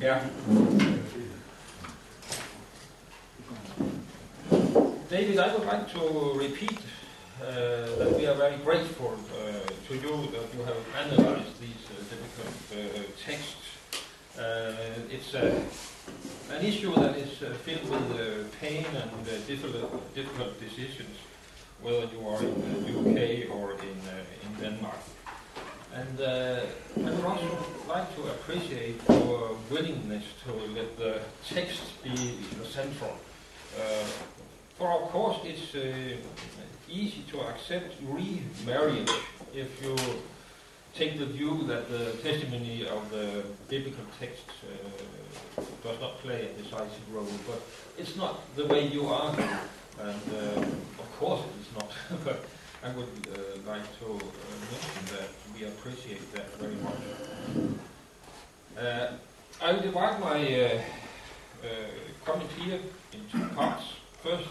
Yeah. David, I would like to repeat uh, that we are very grateful uh, to you that you have analyzed these uh, difficult uh, texts. Uh, it's an issue that is uh, filled with pain and difficult, difficult decisions, whether you are in the UK or in, in Denmark. And uh, I would also like to appreciate your willingness to let the text be central. Uh, for of course it's uh, easy to accept remarriage if you take the view that the testimony of the biblical text uh, does not play a decisive role. But it's not the way you argue, and uh, of course it is not. but I would uh, like to uh, mention that we appreciate that very much. Uh, I'll divide my uh, comment here in two parts. First,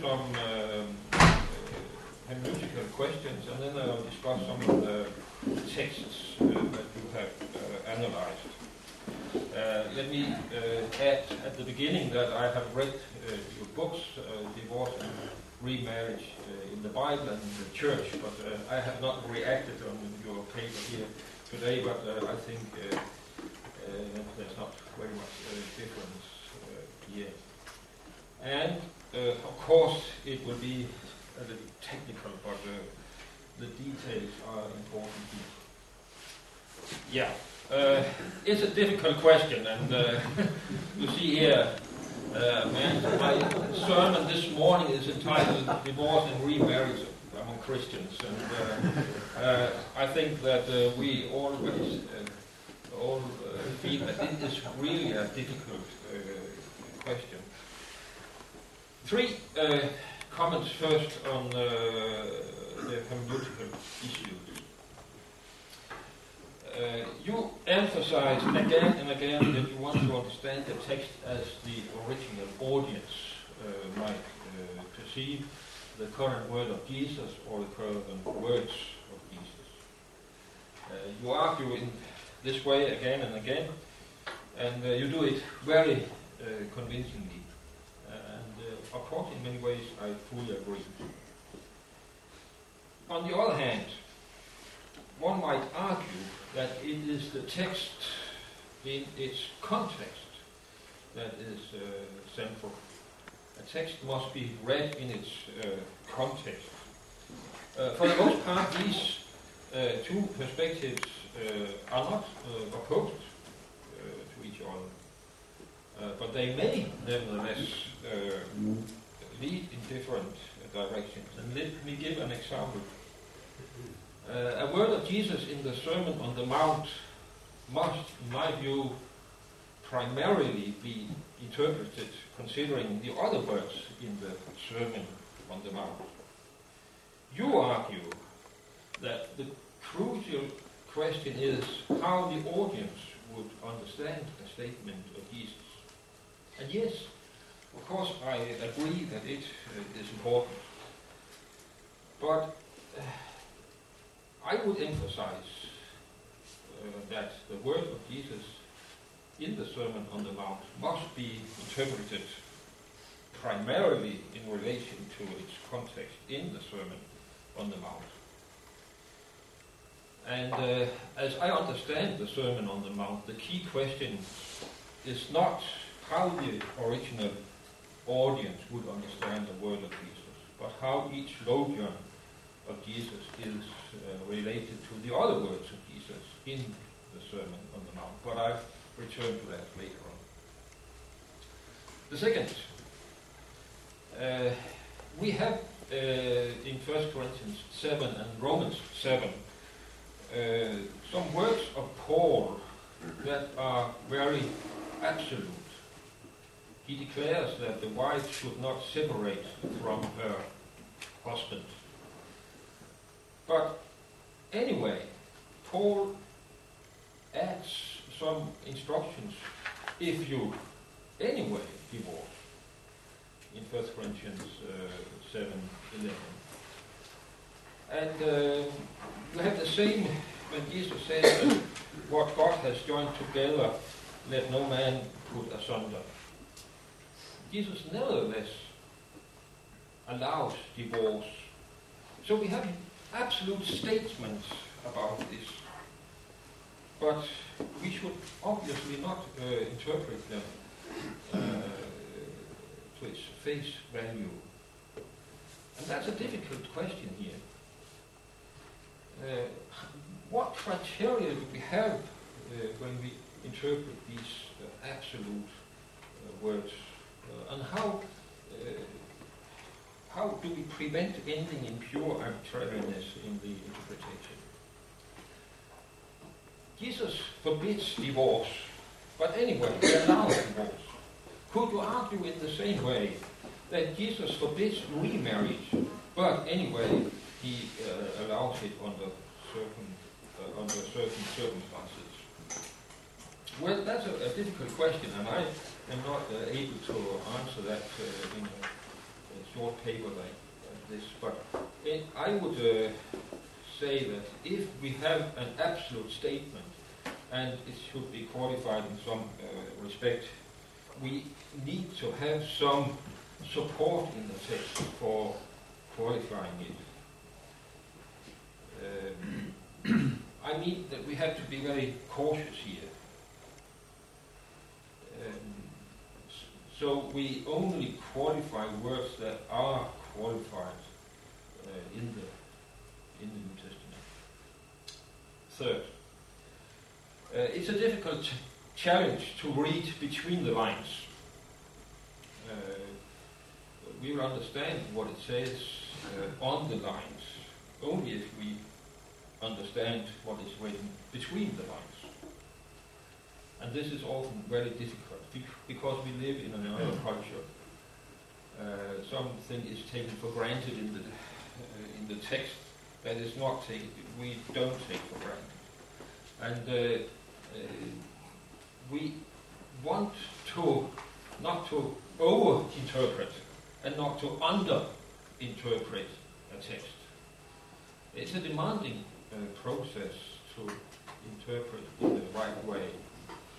some um, musical questions, and then I'll discuss some of the texts uh, that you have uh, analyzed. Uh, let me add at the beginning that I have read your books, Divorce and Remarriage uh, in the Bible and in the church, but uh, I have not reacted on your paper here today, but uh, I think there's not very much difference here. And of course, it will be a little technical, but uh, the details are important here. Yeah, uh, it's a difficult question, and uh, you see here, uh, my sermon this morning is entitled "Divorce and Remarriage Among Christians," and uh, uh, I think that we always all feel that it is really a difficult question. Three comments first on uh, the hermeneutical issues. Uh, you emphasize again and again that you want to understand the text as the original audience uh, might uh, perceive the current word of Jesus or the current words of Jesus. Uh, you argue in this way again and again, and uh, you do it very convincingly and of course, in many ways, I fully agree. On the other hand, one might argue that it is the text in its context that is uh, central. A text must be read in its uh, context. Uh, for the most part, these uh, two perspectives uh, are not uh, opposed to each other, but they may nevertheless lead in different directions. And let me give an example. Uh, a word of Jesus in the Sermon on the Mount must, in my view, primarily be interpreted considering the other words in the Sermon on the Mount. You argue that the crucial question is how the audience would understand a statement of Jesus. And yes, of course, I agree that it uh, is important. But uh, I would emphasize uh, that the word of Jesus in the Sermon on the Mount must be interpreted primarily in relation to its context in the Sermon on the Mount. And uh, as I understand the Sermon on the Mount, the key question is not how the original audience would understand the word of Jesus, but how each logion of Jesus is uh, related to the other words of Jesus in the Sermon on the Mount. But I've returned to that later on. The second, uh, we have uh, in 1 Corinthians 7 and Romans 7 uh, some words of Paul that are very absolute he declares that the wife should not separate from her husband. But anyway, Paul adds some instructions if you anyway divorce in 1 Corinthians uh, 7 11. And uh, we have the same when Jesus says what God has joined together, let no man put asunder. Jesus nevertheless allows divorce. So we have absolute statements about this. But we should obviously not uh, interpret them uh, to its face value. And that's a difficult question here. Uh, what criteria do we have uh, when we interpret these uh, absolute uh, words? And how, how do we prevent ending in pure arbitrariness in the interpretation? Jesus forbids divorce, but anyway, he allows divorce. Could you argue in the same way that Jesus forbids remarriage, but anyway, he uh, allows it under certain, uh, under certain circumstances? Well, that's a, a, difficult question, and I am not uh, able to answer that uh, in a, short paper like, like this. But it, I would uh, say that if we have an absolute statement, and it should be qualified in some uh, respect, we need to have some support in the text for qualifying it. Um, I mean that we have to be very cautious here. Um, so we only qualify words that are qualified uh, in the in the New Testament. Third, uh, it's a difficult challenge to read between the lines. Uh, we will understand what it says uh, on the lines only if we understand what is written between the lines. And this is often very difficult because we live in another culture. Uh, something is taken for granted in the uh, in the text that is not taken. We don't take for granted, and uh, uh, we want to not to over-interpret and not to under-interpret a text. It's a demanding uh, process to interpret in the right way.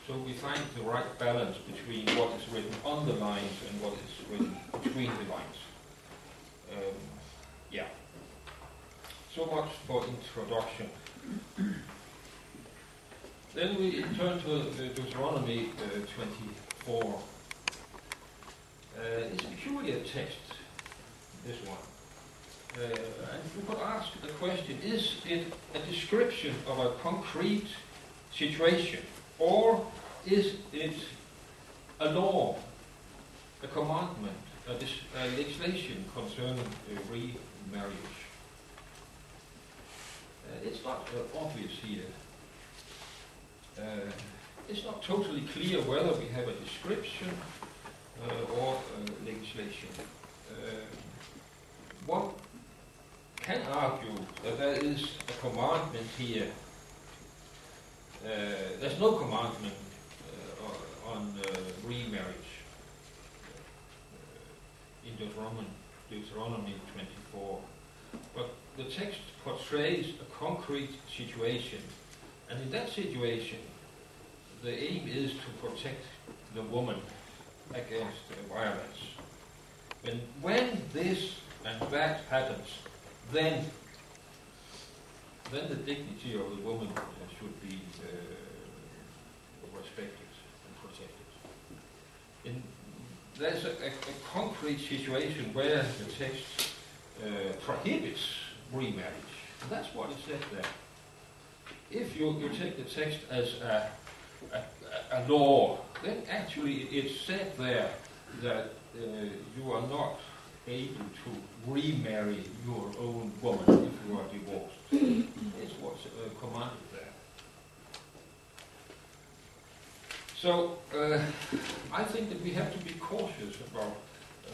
So we find the right balance between what is written on the lines and what is written between the lines. Um, yeah. So much for introduction. Then we turn to Deuteronomy uh, 24. Uh, it's a peculiar text, this one. Uh, and we could ask the question, is it a description of a concrete situation or is it a law, a commandment, a, a legislation concerning remarriage? Uh, it's not uh, obvious here. Uh, it's not totally clear whether we have a description or legislation. One can argue that there is a commandment here. Uh, there's no commandment uh, on uh, remarriage in Deuteronomy, Deuteronomy 24. But the text portrays a concrete situation. And in that situation, the aim is to protect the woman against violence. And when this and that happens, then then the dignity of the woman uh, should be uh, respected and protected. In, there's a, a, a, concrete situation where the text uh, prohibits remarriage. And that's what it says there. If you, you take the text as a, a, a law, then actually it's said there that uh, you are not able to remarry your own woman if you are divorced. it's what's uh, commanded there. So uh, I think that we have to be cautious about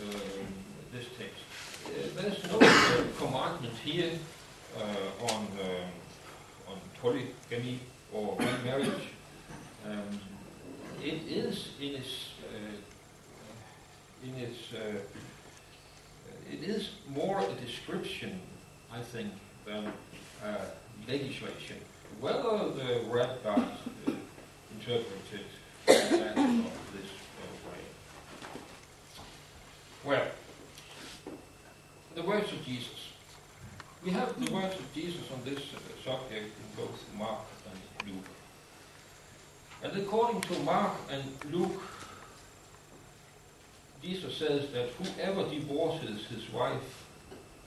um, this text. Uh, there's no uh, commandment here uh, on um, on polygamy or remarriage. Um, it is in its uh, in its it is more a description, I think, than legislation. Whether the rabbis uh, interpret it this uh, way. Well, the words of Jesus. We have the words of Jesus on this uh, subject in both Mark and Luke. And according to Mark and Luke, Jesus says that whoever divorces his wife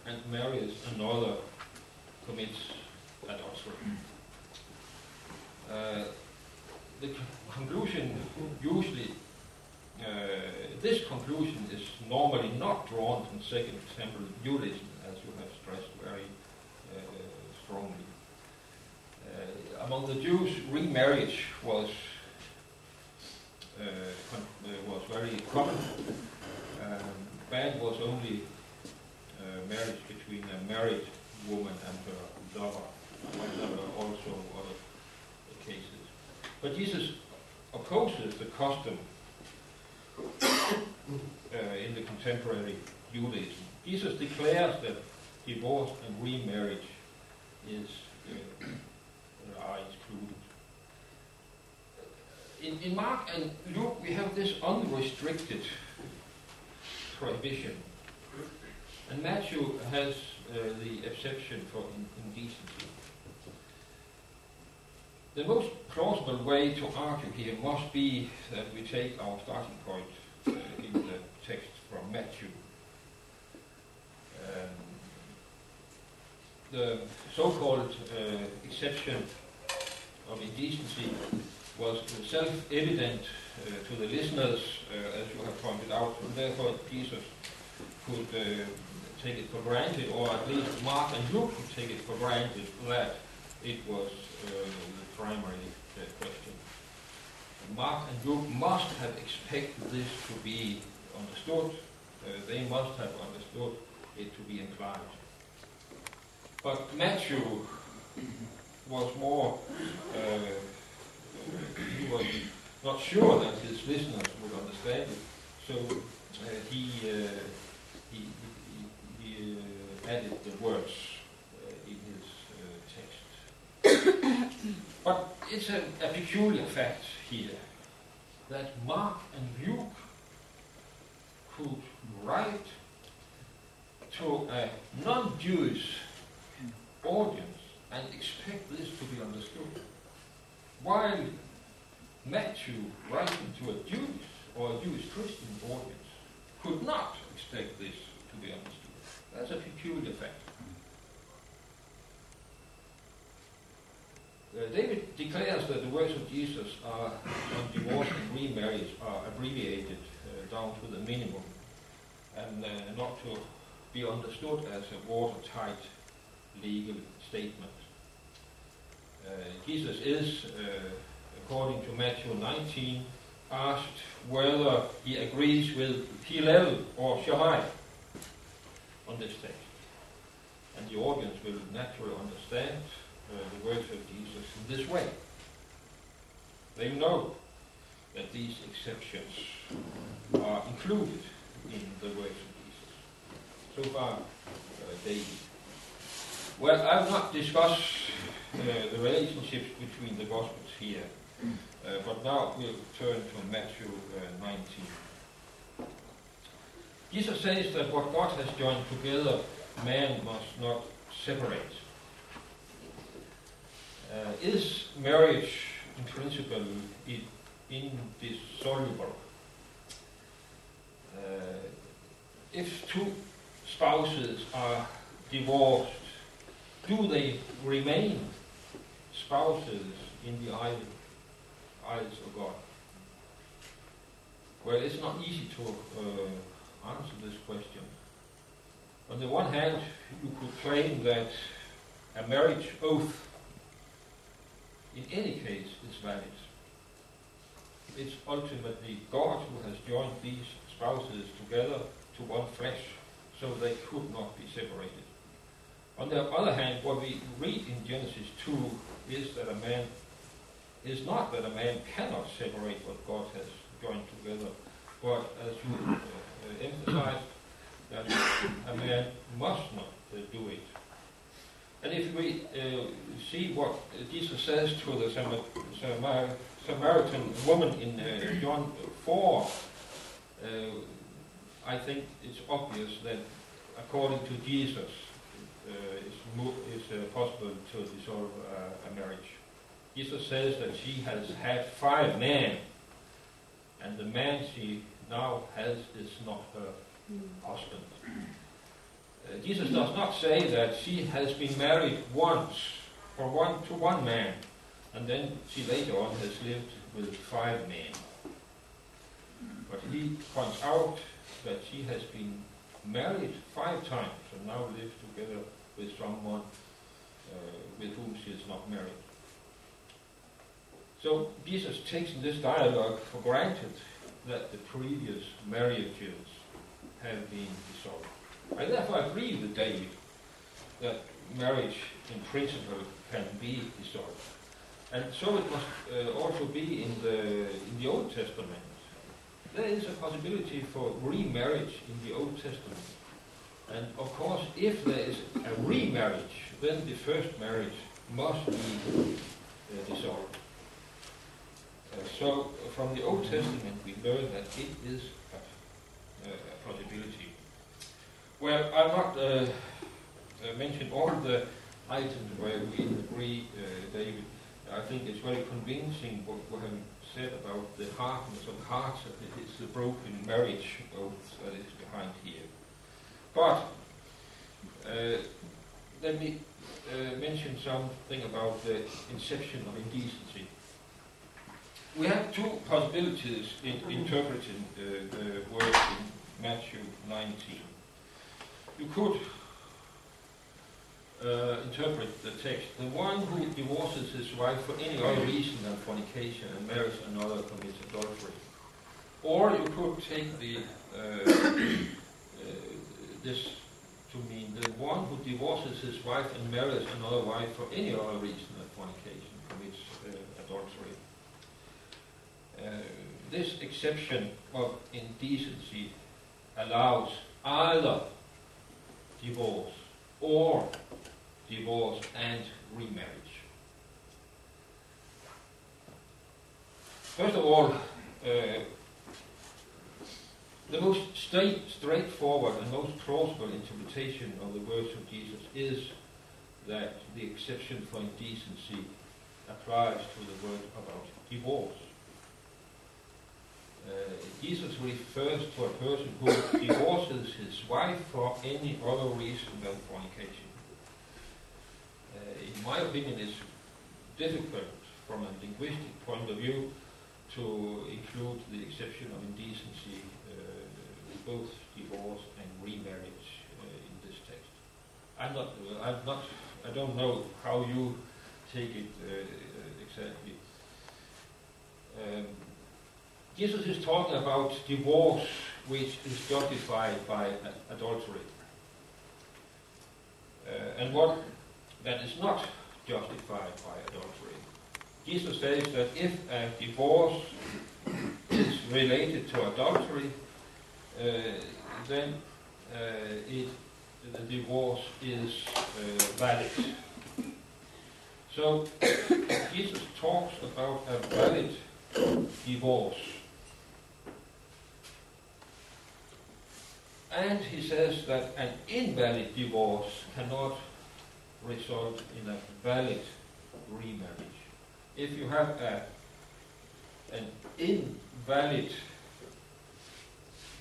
and marries another commits adultery. Uh, the conclusion usually, uh, this conclusion is normally not drawn from Second Temple Judaism, as you have stressed very uh, strongly. Uh, among the Jews, remarriage was was very common. Um, bad was only marriage between a married woman and her lover. There were also other cases. But Jesus opposes the custom uh, in the contemporary Judaism. Jesus declares that divorce and remarriage is uh, are excluded. In, in Mark and Luke, we have this unrestricted prohibition. And Matthew has uh, the exception for indecency. The most plausible way to argue here must be that we take our starting point uh, in the text from Matthew. Um, the so-called uh, exception of indecency was self-evident uh, to the listeners, uh, as you have pointed out, and therefore Jesus could uh, take it for granted, or at least Mark and Luke could take it for granted that it was the primary question. Mark and Luke must have expected this to be understood. They must have understood it to be implied. But Matthew was more, uh, he was not sure that his listeners would understand it, so uh, he, uh, he, he, uh, added the words in his text. but it's a, a peculiar fact here that Mark and Luke could write to a non-Jewish audience and expect this to be understood. While Matthew, writing to a Jewish or a Jewish Christian audience, could not expect this to be understood. That's a peculiar fact. Uh, David declares that the words of Jesus are, on divorce and remarriage are abbreviated uh, down to the minimum and uh, not to be understood as a watertight legal statement. Uh, Jesus is, uh, according to Matthew 19, asked whether he agrees with Hillel or Shammai on this text. And the audience will naturally understand uh, the words of Jesus in this way. They know that these exceptions are included in the words of Jesus. So far, uh. Well, I will not discuss uh, the relationships between the Gospels here, uh, but now we'll turn to Matthew uh, 19. Jesus says that what God has joined together, man must not separate. Uh, is marriage in principle indissoluble? Uh, if two spouses are divorced, do they remain spouses in the eye, eyes of God? Well, it's not easy to uh, answer this question. On the one hand, you could claim that a marriage oath in any case is valid. It's ultimately God who has joined these spouses together to one flesh, so they could not be separated. On the other hand, what we read in Genesis 2 is that a man is not that a man cannot separate what God has joined together, but as you uh, uh, emphasized, that a man must not uh, do it. And if we uh, see what Jesus says to the Samar Samaritan woman in uh, John 4, uh, I think it's obvious that according to Jesus, uh, it's, mo- it's uh, possible to dissolve uh, a marriage. Jesus says that she has had five men, and the man she now has is not her husband. Uh, Jesus does not say that she has been married once for one to one man, and then she later on has lived with five men. But he points out that she has been married five times and now lives together with someone uh, with whom she is not married. So Jesus takes this dialogue for granted that the previous marriages have been dissolved. I therefore agree with David that marriage in principle can be dissolved. And so it must uh, also be in the, in the Old Testament. There is a possibility for remarriage in the Old Testament. And of course, if there is a remarriage, then the first marriage must be uh, dissolved. Uh, so from the Old Testament we learn that it is a, a possibility. Well, I'll not uh, uh, mention all the items where we agree, uh, David. I think it's very convincing what have said about the hardness of hearts, it's the broken marriage that is behind here. But uh, let me uh, mention something about the inception of indecency. We have two possibilities in interpreting the, the words in Matthew 19. You could uh, interpret the text. The one who divorces his wife for any other reason than fornication and marries another commits adultery. Or you could take the uh, uh, this to mean the one who divorces his wife and marries another wife for any other reason than fornication commits uh, adultery. Uh, this exception of indecency allows either divorce or divorce and remarriage. First of all, uh, the most straight, straightforward and most plausible interpretation of the words of Jesus is that the exception for indecency applies to the word about divorce. Uh, Jesus refers to a person who divorces his wife for any other reason than fornication. Uh, in my opinion, it's difficult from a linguistic point of view to include the exception of indecency, both divorce and remarriage uh, in this text. I'm not, I'm not, I don't know how you take it uh, exactly. Um, Jesus is talking about divorce which is justified by adultery. Uh, and what that is not justified by adultery. Jesus says that if a divorce is related to adultery, uh, then uh, it, the divorce is uh, valid. So Jesus talks about a valid divorce. And he says that an invalid divorce cannot result in a valid remarriage. If you have a, an invalid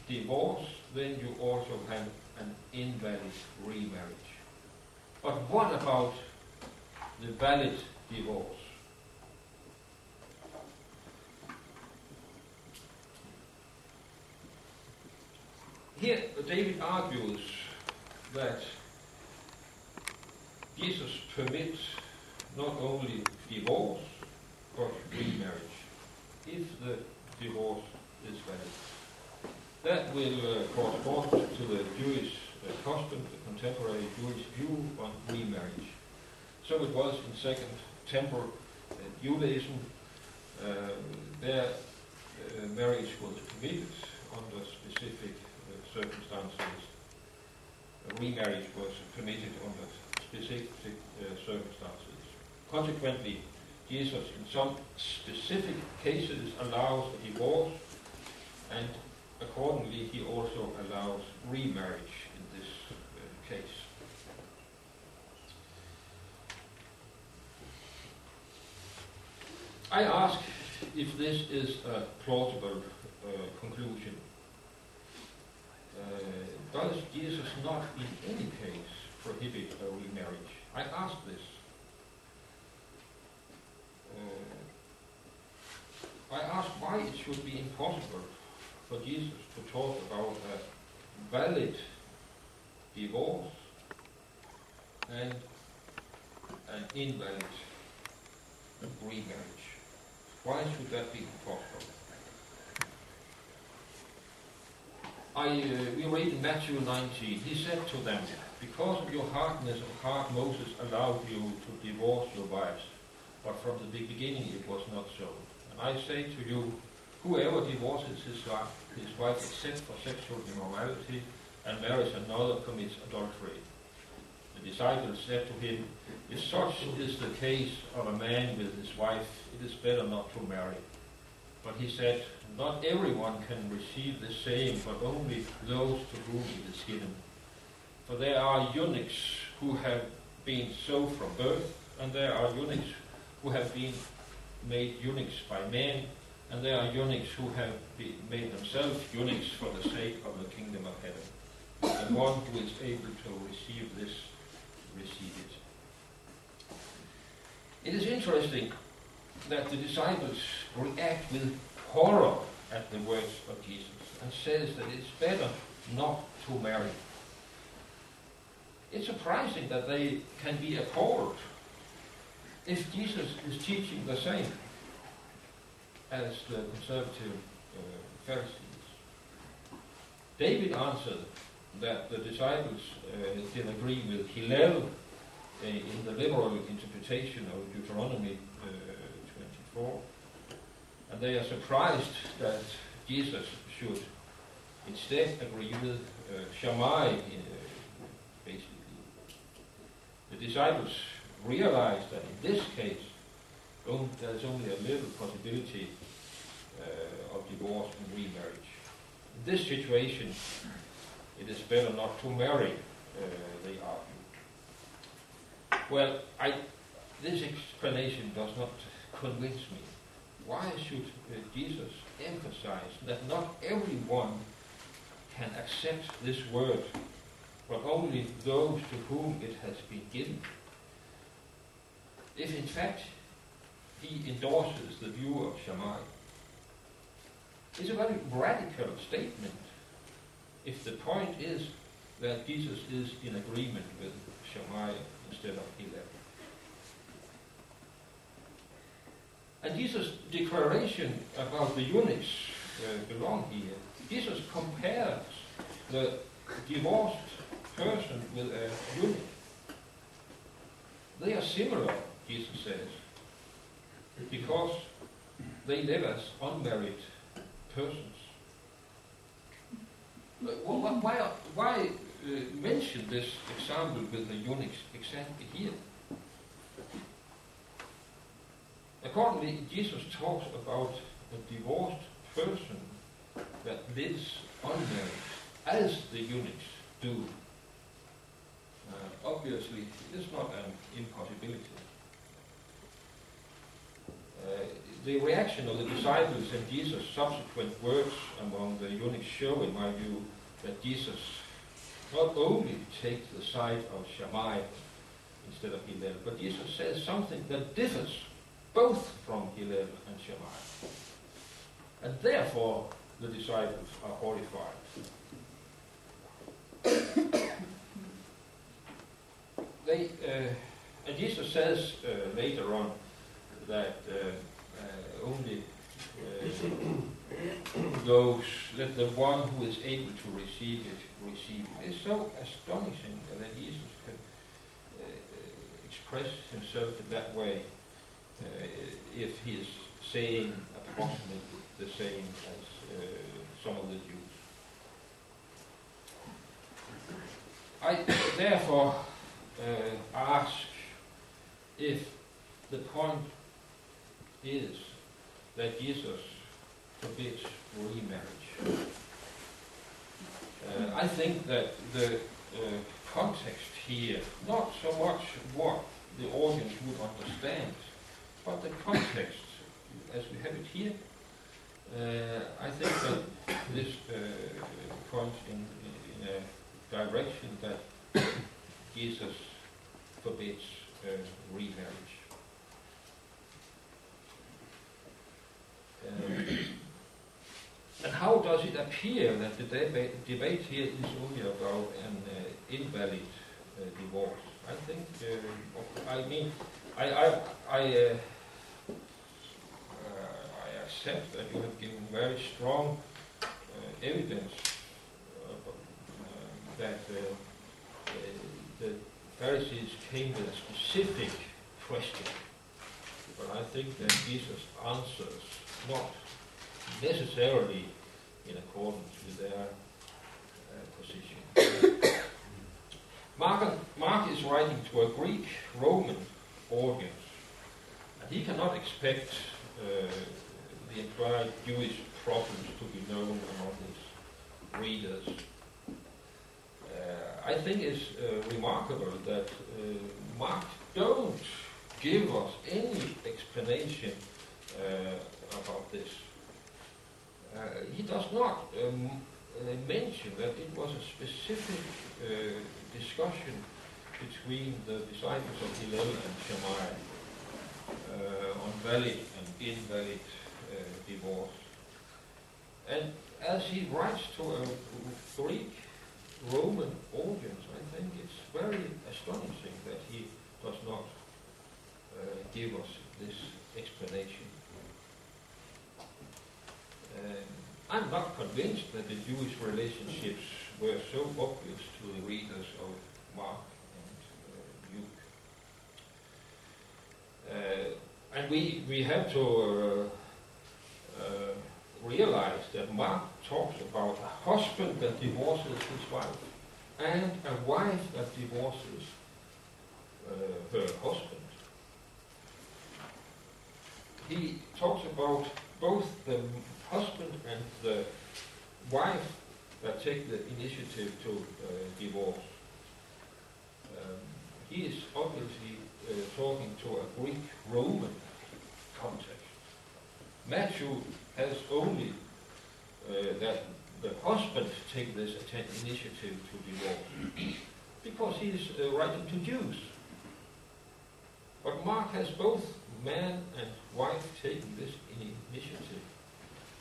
divorce, then you also have an invalid remarriage. But what about the valid divorce? Here, David argues that Jesus permits not only divorce, but remarriage, if the divorce is valid. That will uh, correspond to the Jewish uh, custom, the contemporary Jewish view on remarriage. So it was in Second Temple uh, Judaism, uh, marriage was permitted under specific circumstances. remarriage was permitted under specific circumstances. Consequently, Jesus in some specific cases allows a divorce and accordingly he also allows remarriage in this uh, case. I ask if this is a plausible uh, conclusion. Uh, does Jesus not in any case prohibit a remarriage? I ask this. Uh, I ask why it should be impossible for Jesus to talk about a valid divorce and an invalid remarriage. Why should that be possible? I, uh, we read in Matthew 19, he said to them, Because of your hardness of heart, Moses allowed you to divorce your wives, but from the beginning it was not so. And I say to you, whoever divorces his wife, except for sexual immorality and marries another commits adultery. The disciples said to him, If such is the case of a man with his wife, it is better not to marry. But he said, Not everyone can receive the same, but only those to whom it is given. For there are eunuchs who have been so from birth, and there are eunuchs who have been made eunuchs by men, and there are eunuchs who have made themselves eunuchs for the sake of the kingdom of heaven. The one who is able to receive this, receive it. It is interesting that the disciples react with horror at the words of Jesus and says that it's better not to marry. It's surprising that they can be appalled if Jesus is teaching the same as the conservative uh, Pharisees. David answered that the disciples uh, did agree with Hillel uh, in the liberal interpretation of Deuteronomy uh, 24. And they are surprised that Jesus should instead agree with uh, Shammai, uh, basically. The disciples realized that in this case, there's only a little possibility of divorce and remarriage. In this situation, it is better not to marry, uh, they argue. Well, I, this explanation does not convince me. Why should uh, Jesus emphasize that not everyone can accept this word, but only those to whom it has been given? If in fact he endorses the view of Shammai, it's a very radical statement if the point is that Jesus is in agreement with Shammai instead of Hillel. And Jesus' declaration about the eunuchs uh, belong here. Jesus compares the divorced person with a eunuch. They are similar, Jesus says, because they live as unmarried persons. Why, why uh, mention this example with the eunuchs exactly here? Accordingly, Jesus talks about a divorced person that lives unmarried, as the eunuchs do. Uh, obviously, it is not an impossibility. Uh, the reaction of the disciples and Jesus' subsequent words among the eunuchs show, in my view, that Jesus not only takes the side of Shammai instead of Hillel, but Jesus says something that differs both from Hillel and Shammai. And therefore, the disciples are horrified. they, uh, and Jesus says uh, later on that uh, uh only uh, those, let the one who is able to receive it, receive it. It's so astonishing that Jesus can uh, express himself in that way if he is saying approximately the same as some of the Jews. I therefore uh, ask if the point is that Jesus forbids remarriage. Uh, I think that the uh, context here, not so much what the audience would understand, but the context as we have it here, uh, I think that this uh, points in, in a direction that Jesus forbids uh, remarriage. Um, and how does it appear that the debate, debate here is only about an uh, invalid uh, divorce? I think, uh, I mean, I, I, I, uh, uh, I accept that you have given very strong evidence that the Pharisees came with a specific question. But I think that Jesus answers not necessarily in accordance with their uh, position. Mark, Mark is writing to a Greek Roman audience, and he cannot expect uh, the entire Jewish problems to be known among his readers. Uh, I think it's uh, remarkable that uh, Mark don't give us any explanation uh, about this. Uh, he does not um, uh, mention that it was a specific uh, discussion between the disciples of Hillel and Shammai on valid and invalid divorce. And as he writes to a Greek Roman audience, I think it's very astonishing that he does not uh, give us this explanation. Um, I'm not convinced that the Jewish relationships were so obvious to the readers of Mark and uh, Luke. Uh, and we, we have to uh, uh, realize that Mark talks about a husband that divorces his wife and a wife that divorces uh, her husband. He talks about both the husband and the wife that take the initiative to uh, divorce. Um, he is obviously uh, talking to a Greek Roman context. Matthew has only uh, that the husband take this initiative to divorce because he is uh, writing to Jews. But Mark has both man and wife taking this initiative.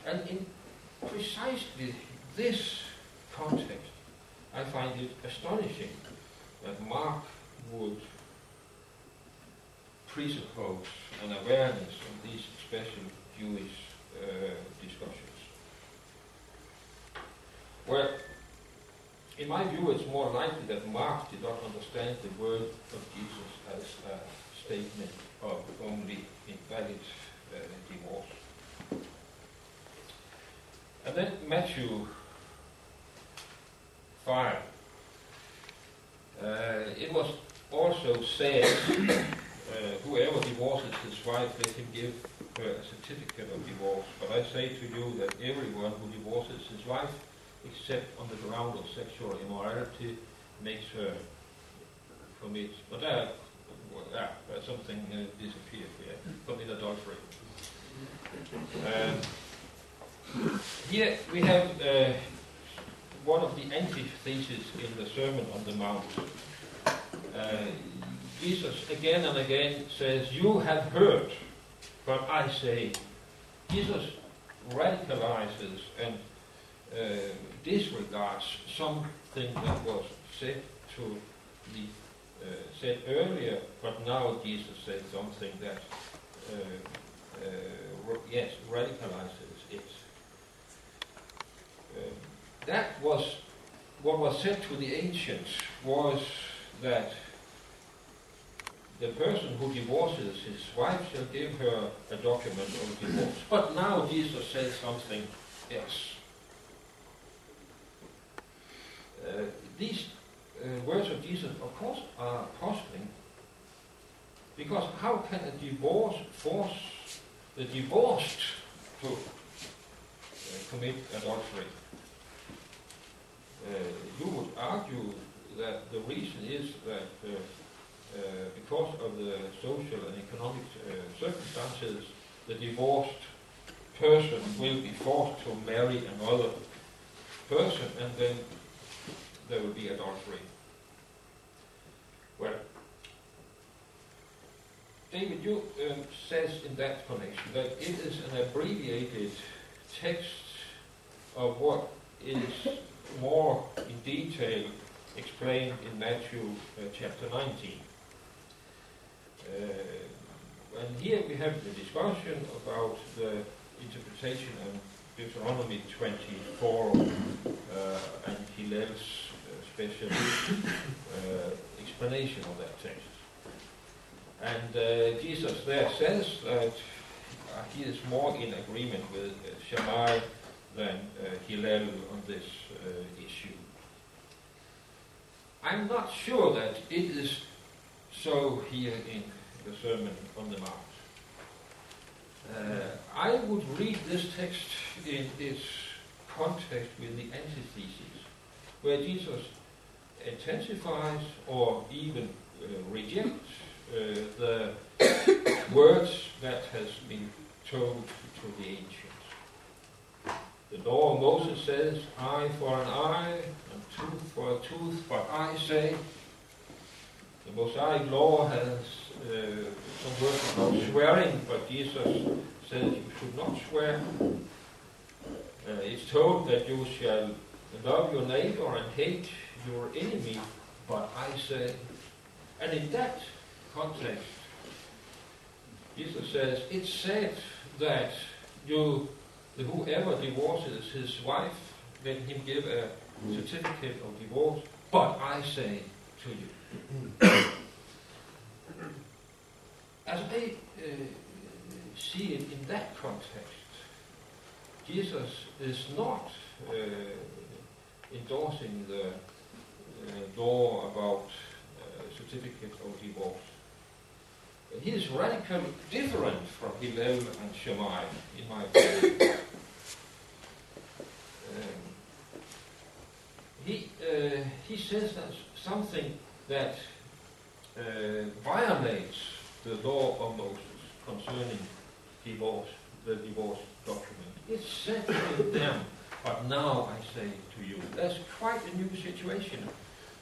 And in precisely this context, I find it astonishing that Mark would presuppose an awareness of these special Jewish uh, discussions. Well, in my view, it's more likely that Mark did not understand the word of Jesus as statement of only invalid uh, divorce. And then Matthew 5. Uh, it was also said, uh, whoever divorces his wife, let him give her a certificate of divorce. But I say to you that everyone who divorces his wife, except on the ground of sexual immorality, makes her commit. But well, yeah, something uh, disappeared here. Commit adultery. Um, here we have uh, one of the antitheses in the Sermon on the Mount. Uh, Jesus again and again says, You have heard, but I say. Jesus radicalizes and uh, disregards something that was said to the uh, said earlier, but now Jesus said something that uh, uh, yes radicalizes it. Um, that was what was said to the ancients was that the person who divorces his wife shall give her a document of divorce. But now Jesus says something else. Uh, these uh, words of Jesus, of course, are puzzling. Because how can a divorce force the divorced to uh, commit adultery. Uh, you would argue that the reason is that uh, uh, because of the social and economic uh, circumstances, the divorced person will be forced to marry another person and then there will be adultery. Well, David, you um, says in that connection that it is an abbreviated text of what is more in detail explained in Matthew uh, chapter 19. Uh, and here we have the discussion about the interpretation of Deuteronomy 24 uh, and Hillel's uh, special uh, explanation of that text. And uh, Jesus there says that uh, he is more in agreement with uh, Shammai than Hillel on this issue. I'm not sure that it is so here in the Sermon on the Mount. Uh, I would read this text in its context with the antithesis, where Jesus intensifies or even uh, rejects uh, the words that has been told to the ancients. The law of Moses says, eye for an eye and tooth for a tooth, but I say, the Mosaic law has uh, some words about swearing, but Jesus says you should not swear. Uh, it's told that you shall love your neighbor and hate your enemy, but I say, and in that context, Jesus says, it's said that you, whoever divorces his wife, let him give a certificate of divorce, but I say to you. As I uh, see it in that context, Jesus is not uh, endorsing the law about uh, certificate of divorce. He is radically different from Hillel and Shammai, in my opinion. Um, he, uh, he says that something that uh, violates the law of Moses concerning divorce, the divorce document. It's said to them, but now I say to you. That's quite a new situation.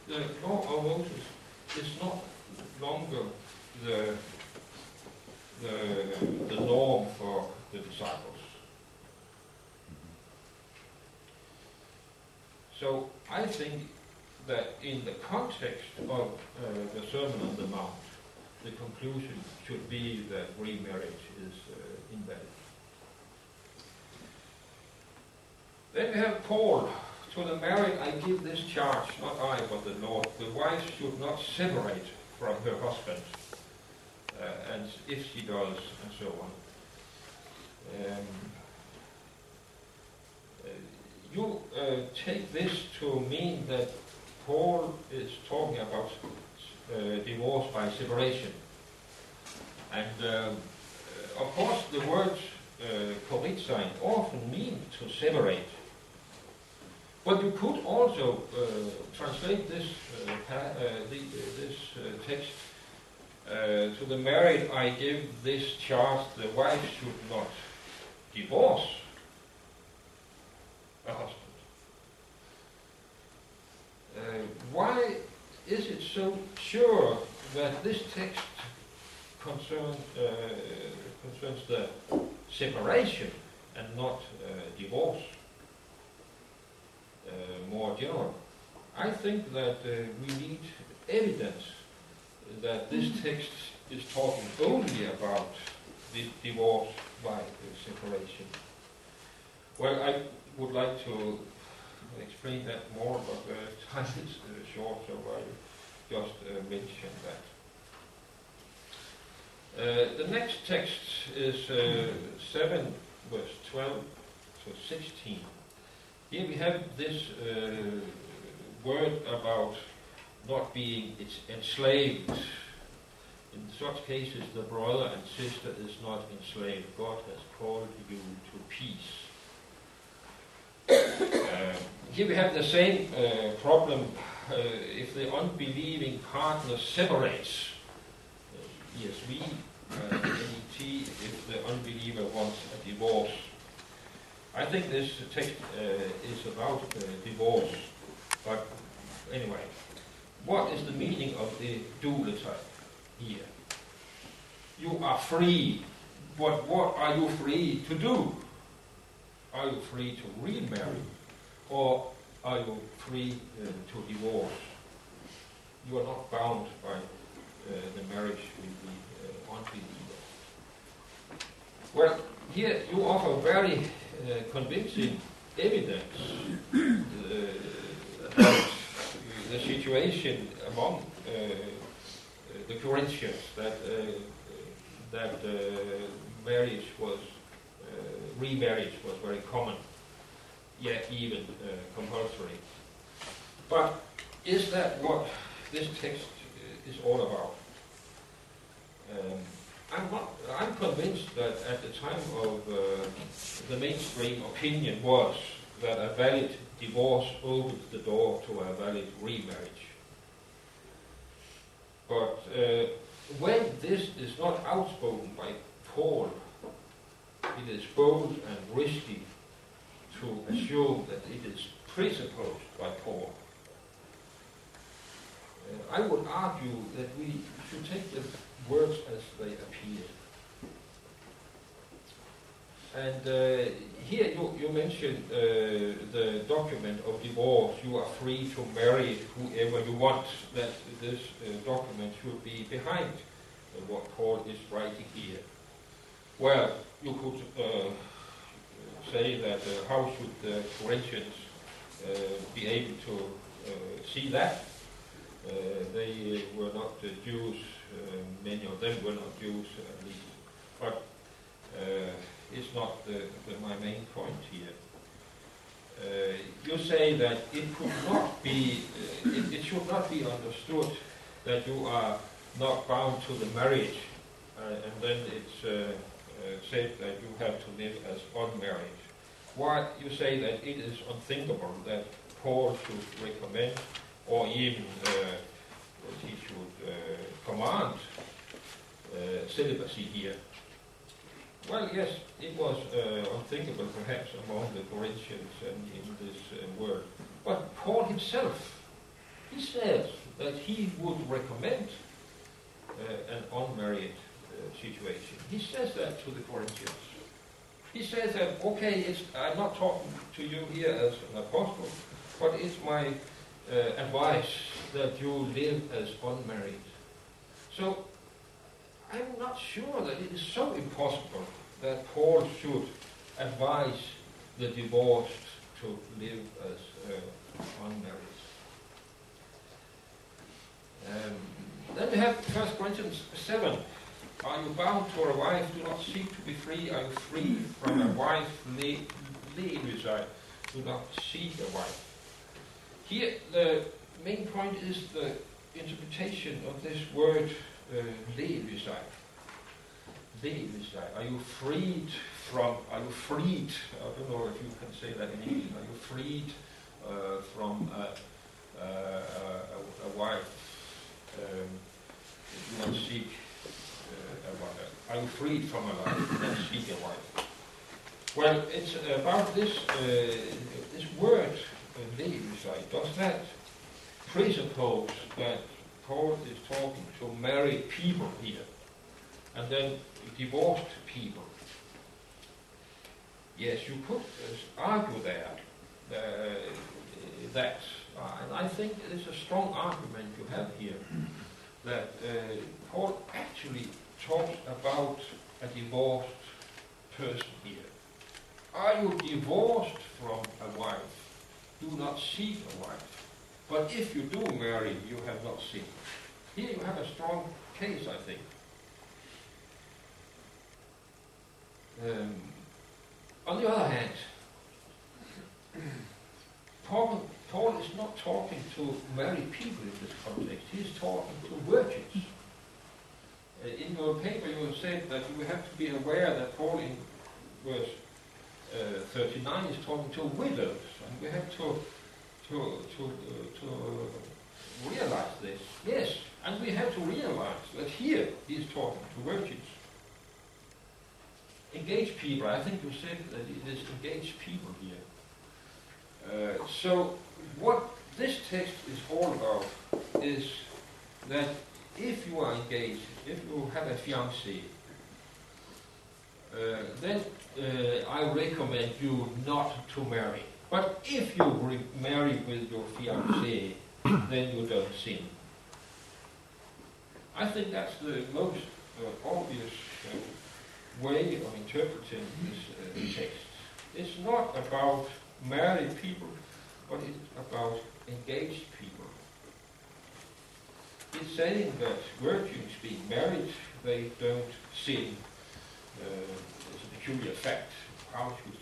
The law of Moses is not longer the, the, the norm for the disciples. So I think that in the context of uh, the Sermon on the Mount, the conclusion should be that remarriage is uh, invalid. Then we have Paul. To the married I give this charge, not I, but the Lord. The wife should not separate from her husband, uh, and if she does, and so on. Um, uh, you uh, take this to mean that Paul is talking about uh, divorce by separation. And um, uh, of course, the word uh, often mean to separate. But you could also uh, translate this, uh, uh the, this uh, text to the married, I give this charge, the wife should not divorce a husband. why is it so sure that this text concern, uh, concerns the separation and not uh, divorce uh, more general? I think that uh, we need evidence that this text is talking only about the divorce by separation. Well, I would like to explain that more, but uh, time is uh, short, so I just uh, mention that. Uh, the next text is uh, 7 verse 12 to 16. Here we have this uh, word about not being enslaved In such cases, the brother and sister is not enslaved. God has called you to peace. Uh, here we have the same uh, problem uh, if the unbelieving partner separates. Uh, ESV, uh, NET, if the unbeliever wants a divorce. I think this text uh, is about uh, divorce, but anyway, what is the meaning of the duality here? You are free, but what are you free to do? Are you free to remarry, or are you free uh, to divorce? You are not bound by uh, the marriage with the uh, unbeliever. Well, here you offer very convincing evidence uh, about the situation among uh, the Corinthians that that marriage was remarriage was very common, yet even compulsory. But is that what this text is all about? Um, I'm, I'm convinced that at the time of uh, the mainstream opinion was that a valid divorce opens the door to a valid remarriage. But uh, when this is not outspoken by Paul, it is bold and risky to assume that it is presupposed by Paul. Uh, I would argue that we should take the words as they appear. And uh, here you, you mentioned uh, the document of divorce. You are free to marry whoever you want. That this uh, document should be behind uh, what Paul is writing here. Well, you could uh, say that uh, how should the Corinthians be able to see that? they were not Jews uh, many of them were not Jews at least. But uh, it's not the, the, my main point here. Uh, you say that it could not be, it, it, should not be understood that you are not bound to the marriage, and then it's said that you have to live as unmarried. Why you say that it is unthinkable that Paul should recommend or even uh, that he should uh, command uh, celibacy here. Well, yes, it was uh, unthinkable perhaps among the Corinthians and in this world. But Paul himself, he says that he would recommend an unmarried situation. He says that to the Corinthians. He says that, okay, I'm not talking to you here as an apostle, but it's my uh, advice that you live as unmarried. So I'm not sure that it is so impossible that Paul should advise the divorced to live as uh, unmarried. Um, then we have 1 Corinthians 7. Are you bound to a wife? Do not seek to be free. Are you free from a wife? Leave Do not seek a wife. Here, the main point is the interpretation of this word uh, lelusai. Are you freed from, are you freed, I don't know if you can say that in English, are you freed uh, from a, a, a, wife? Um, you not seek uh, a wife. Are you freed from a wife? not seek a wife. Well, it's about this, uh, this word, uh, Does that presuppose that Paul is talking to married people here, and then divorced people. Yes, you could uh, argue there uh, that, and I think it's a strong argument you have here, that uh, Paul actually talks about a divorced person here. Are you divorced from a wife? Do not seek a wife. But if you do marry, you have not sinned. Here you have a strong case, I think. Um, on the other hand, Paul, Paul is not talking to married people in this context. He's talking to virgins. Uh, in your paper, you said that you have to be aware that Paul in verse uh, 39 is talking to widows, and we have to to to uh, to realize this. Yes, and we have to realize that here he is talking to virgins. Engaged people, I think you said that it is engaged people here. Uh, so, what this text is all about is that if you are engaged, if you have a fiancé, uh, then uh, I recommend you not to marry. But if you marry with your fiancé, then you don't sin. I think that's the most uh, obvious uh, way of interpreting this uh, text. It's not about married people, but it's about engaged people. It's saying that virgins being married, they don't sin. Uh, it's a peculiar fact. How should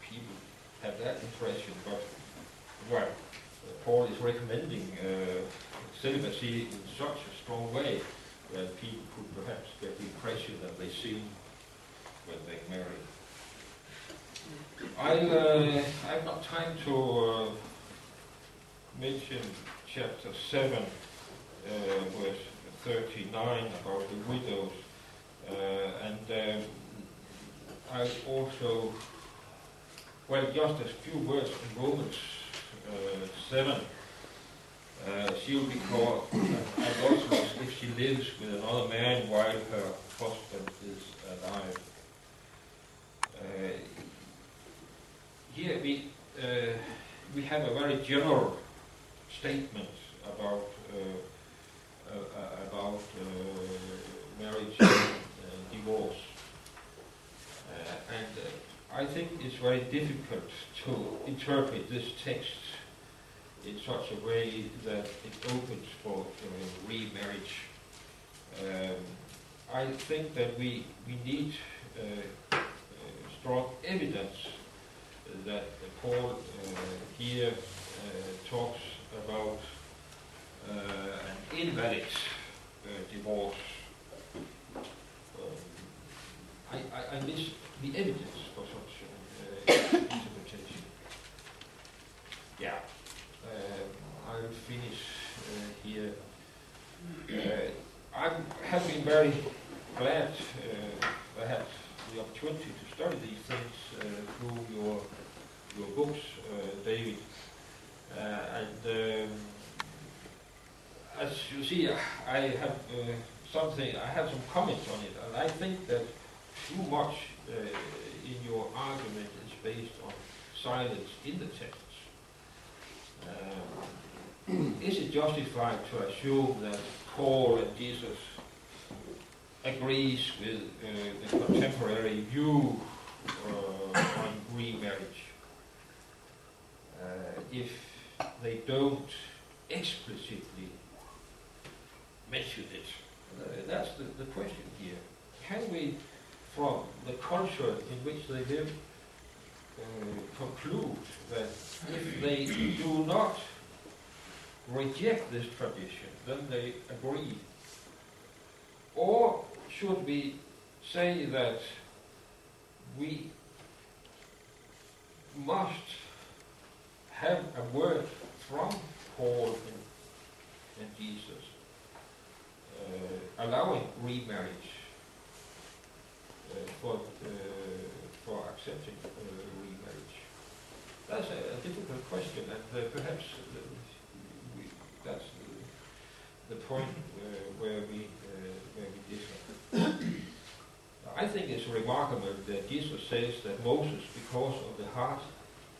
people have that impression? But, well, Paul is recommending uh, celibacy in such a strong way that people could perhaps get the impression that they sin when they marry. I uh, I have not time to uh, mention chapter 7, uh, verse 39 about the widows. Uh, and um, I also, well, just a few words in Romans uh, 7. Uh, she will be called adulteress if she lives with another man while her husband is alive. Uh, here we uh, we have a very general statement about uh, uh, about marriage and divorce, and I think it's very difficult to interpret this text in such a way that it opens for uh, remarriage. Um, I think that we we need uh, uh, strong evidence that Paul here talks about an invalid divorce. Um, Miss the evidence for such interpretation. Yeah. Uh, I'll finish uh, here. Uh, I have been very glad I had the opportunity to study these things through your your books, David. and um, as you see, I have something. I have some comments on it, and I think that too much in your argument is based on silence in the text. Um, is it justified to assume that Paul and Jesus agrees with uh, the contemporary view uh, on remarriage uh, if they don't explicitly mention it? Uh, that's the, the question here. Can we, from the culture in which they live, uh, conclude that if they do not reject this tradition, then they agree? Or should we say that we must have a word from Paul and, Jesus uh, allowing remarriage for, for accepting remarriage? that's a, a difficult question, and uh, perhaps uh, we, that's the, the point uh, where we where we differ. I think it's remarkable that Jesus says that Moses, because of the heart,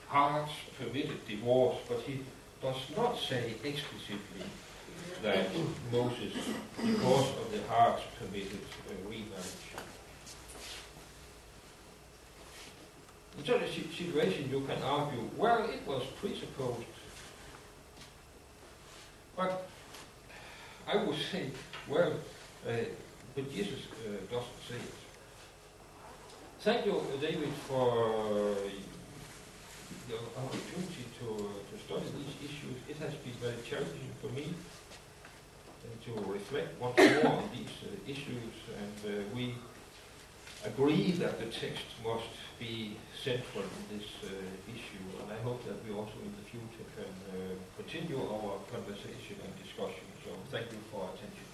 hearts permitted divorce, but he does not say explicitly that Moses, because of the hearts, permitted remarriage. In such a situation, you can argue, well, it was presupposed. But I would say, well, uh, but Jesus uh, doesn't say it. Thank you, David, for the opportunity to, uh, to study these issues. It has been very challenging for me. to reflect once more on these uh, issues, and uh, we agree that the text must be central in this uh, issue, and I hope that we also in the future can uh, continue our conversation and discussion. So thank you for attention.